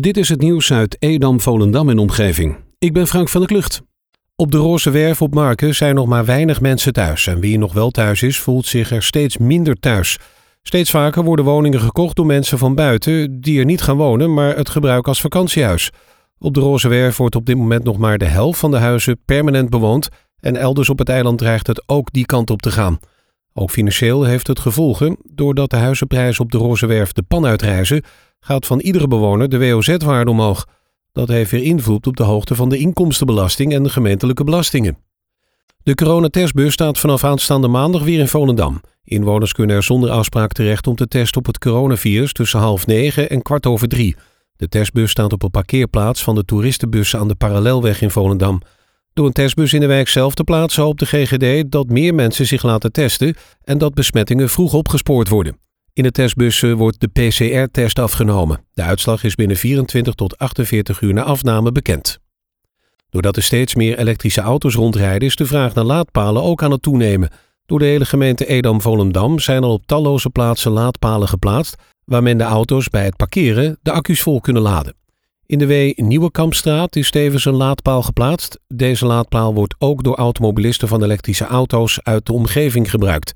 Dit is het nieuws uit Edam, Volendam en omgeving. Ik ben Frank van der Klucht. Op de Roze Werf op Marken zijn nog maar weinig mensen thuis. En wie nog wel thuis is, voelt zich er steeds minder thuis. Steeds vaker worden woningen gekocht door mensen van buiten die er niet gaan wonen, maar het gebruiken als vakantiehuis. Op de Roze Werf wordt op dit moment nog maar de helft van de huizen permanent bewoond. En elders op het eiland dreigt het ook die kant op te gaan. Ook financieel heeft het gevolgen. Doordat de huizenprijzen op de Roze Werf de pan uitreizen, gaat van iedere bewoner de WOZ-waarde omhoog. Dat heeft weer invloed op de hoogte van de inkomstenbelasting en de gemeentelijke belastingen. De coronatestbus staat vanaf aanstaande maandag weer in Volendam. Inwoners kunnen er zonder afspraak terecht om te testen op het coronavirus tussen half negen en kwart over drie. De testbus staat op een parkeerplaats van de toeristenbussen aan de Parallelweg in Volendam. Door een testbus in de wijk zelf te plaatsen hoopt de GGD dat meer mensen zich laten testen en dat besmettingen vroeg opgespoord worden. In de testbussen wordt de PCR-test afgenomen. De uitslag is binnen 24 tot 48 uur na afname bekend. Doordat er steeds meer elektrische auto's rondrijden, is de vraag naar laadpalen ook aan het toenemen. Door de hele gemeente Edam-Volendam zijn al op talloze plaatsen laadpalen geplaatst, waar men de auto's bij het parkeren de accu's vol kunnen laden. In de W Nieuwe Kampstraat is tevens een laadpaal geplaatst. Deze laadpaal wordt ook door automobilisten van elektrische auto's uit de omgeving gebruikt.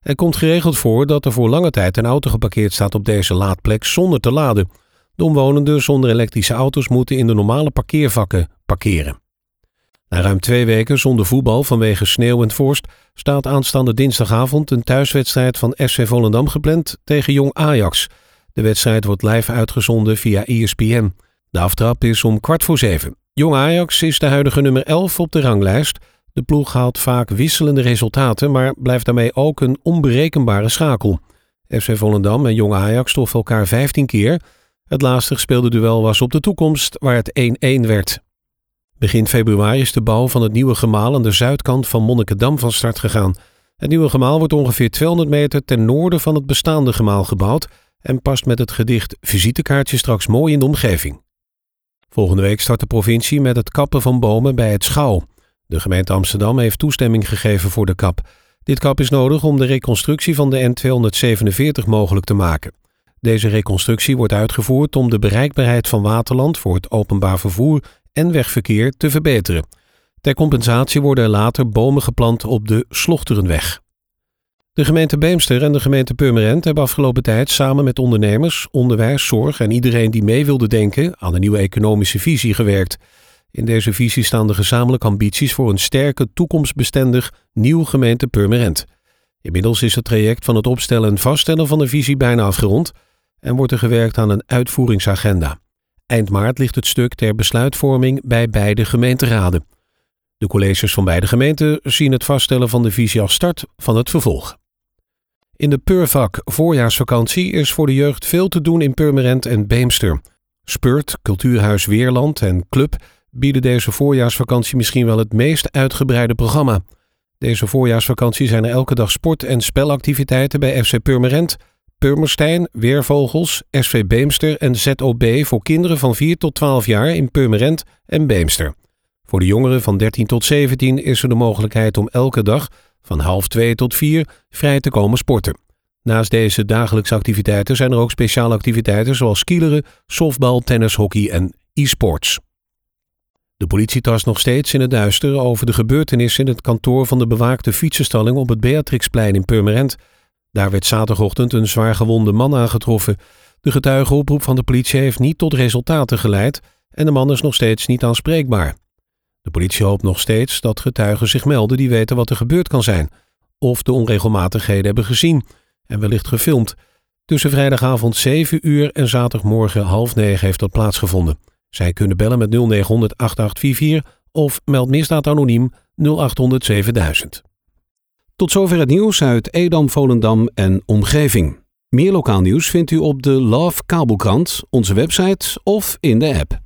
Er komt geregeld voor dat er voor lange tijd een auto geparkeerd staat op deze laadplek zonder te laden. De omwonenden zonder elektrische auto's moeten in de normale parkeervakken parkeren. Na ruim twee weken zonder voetbal vanwege sneeuw en vorst staat aanstaande dinsdagavond een thuiswedstrijd van SC Volendam gepland tegen Jong Ajax. De wedstrijd wordt live uitgezonden via ESPN. De aftrap is om kwart voor zeven. Jong Ajax is de huidige nummer 11 op de ranglijst. De ploeg haalt vaak wisselende resultaten, maar blijft daarmee ook een onberekenbare schakel. FC Volendam en Jong Ajax stoffen elkaar 15 keer. Het laatste gespeelde duel was op de toekomst, waar het 1-1 werd. Begin februari is de bouw van het nieuwe gemaal aan de zuidkant van Monnikendam van start gegaan. Het nieuwe gemaal wordt ongeveer 200 meter ten noorden van het bestaande gemaal gebouwd en past met het gedicht Visitekaartje straks mooi in de omgeving. Volgende week start de provincie met het kappen van bomen bij het Schouw. De gemeente Amsterdam heeft toestemming gegeven voor de kap. Dit kap is nodig om de reconstructie van de N247 mogelijk te maken. Deze reconstructie wordt uitgevoerd om de bereikbaarheid van Waterland voor het openbaar vervoer en wegverkeer te verbeteren. Ter compensatie worden er later bomen geplant op de Slochterenweg. De gemeente Beemster en de gemeente Purmerend hebben afgelopen tijd samen met ondernemers, onderwijs, zorg en iedereen die mee wilde denken aan een nieuwe economische visie gewerkt. In deze visie staan de gezamenlijke ambities voor een sterke, toekomstbestendig nieuw gemeente Purmerend. Inmiddels is het traject van het opstellen en vaststellen van de visie bijna afgerond en wordt er gewerkt aan een uitvoeringsagenda. Eind maart ligt het stuk ter besluitvorming bij beide gemeenteraden. De colleges van beide gemeenten zien het vaststellen van de visie als start van het vervolg. In de Purvak voorjaarsvakantie is voor de jeugd veel te doen in Purmerend en Beemster. Spurt, Cultuurhuis Weerland en Club bieden deze voorjaarsvakantie misschien wel het meest uitgebreide programma. Deze voorjaarsvakantie zijn er elke dag sport- en spelactiviteiten bij FC Purmerend, Purmerstein, Weervogels, SV Beemster en ZOB voor kinderen van 4 tot 12 jaar in Purmerend en Beemster. Voor de jongeren van 13 tot 17 is er de mogelijkheid om elke dag van half 2 tot 4 vrij te komen sporten. Naast deze dagelijkse activiteiten zijn er ook speciale activiteiten zoals skileren, softbal, tennis, hockey en e-sports. De politie tast nog steeds in het duister over de gebeurtenissen in het kantoor van de bewaakte fietsenstalling op het Beatrixplein in Purmerend. Daar werd zaterdagochtend een zwaargewonde man aangetroffen. De getuigenoproep van de politie heeft niet tot resultaten geleid en de man is nog steeds niet aanspreekbaar. De politie hoopt nog steeds dat getuigen zich melden die weten wat er gebeurd kan zijn, of de onregelmatigheden hebben gezien en wellicht gefilmd. Tussen vrijdagavond 7 uur en zaterdagmorgen half 9 heeft dat plaatsgevonden. Zij kunnen bellen met 0900 8844 of meld misdaad anoniem 0800 7000. Tot zover het nieuws uit Edam, Volendam en omgeving. Meer lokaal nieuws vindt u op de Love Kabelkrant, onze website of in de app.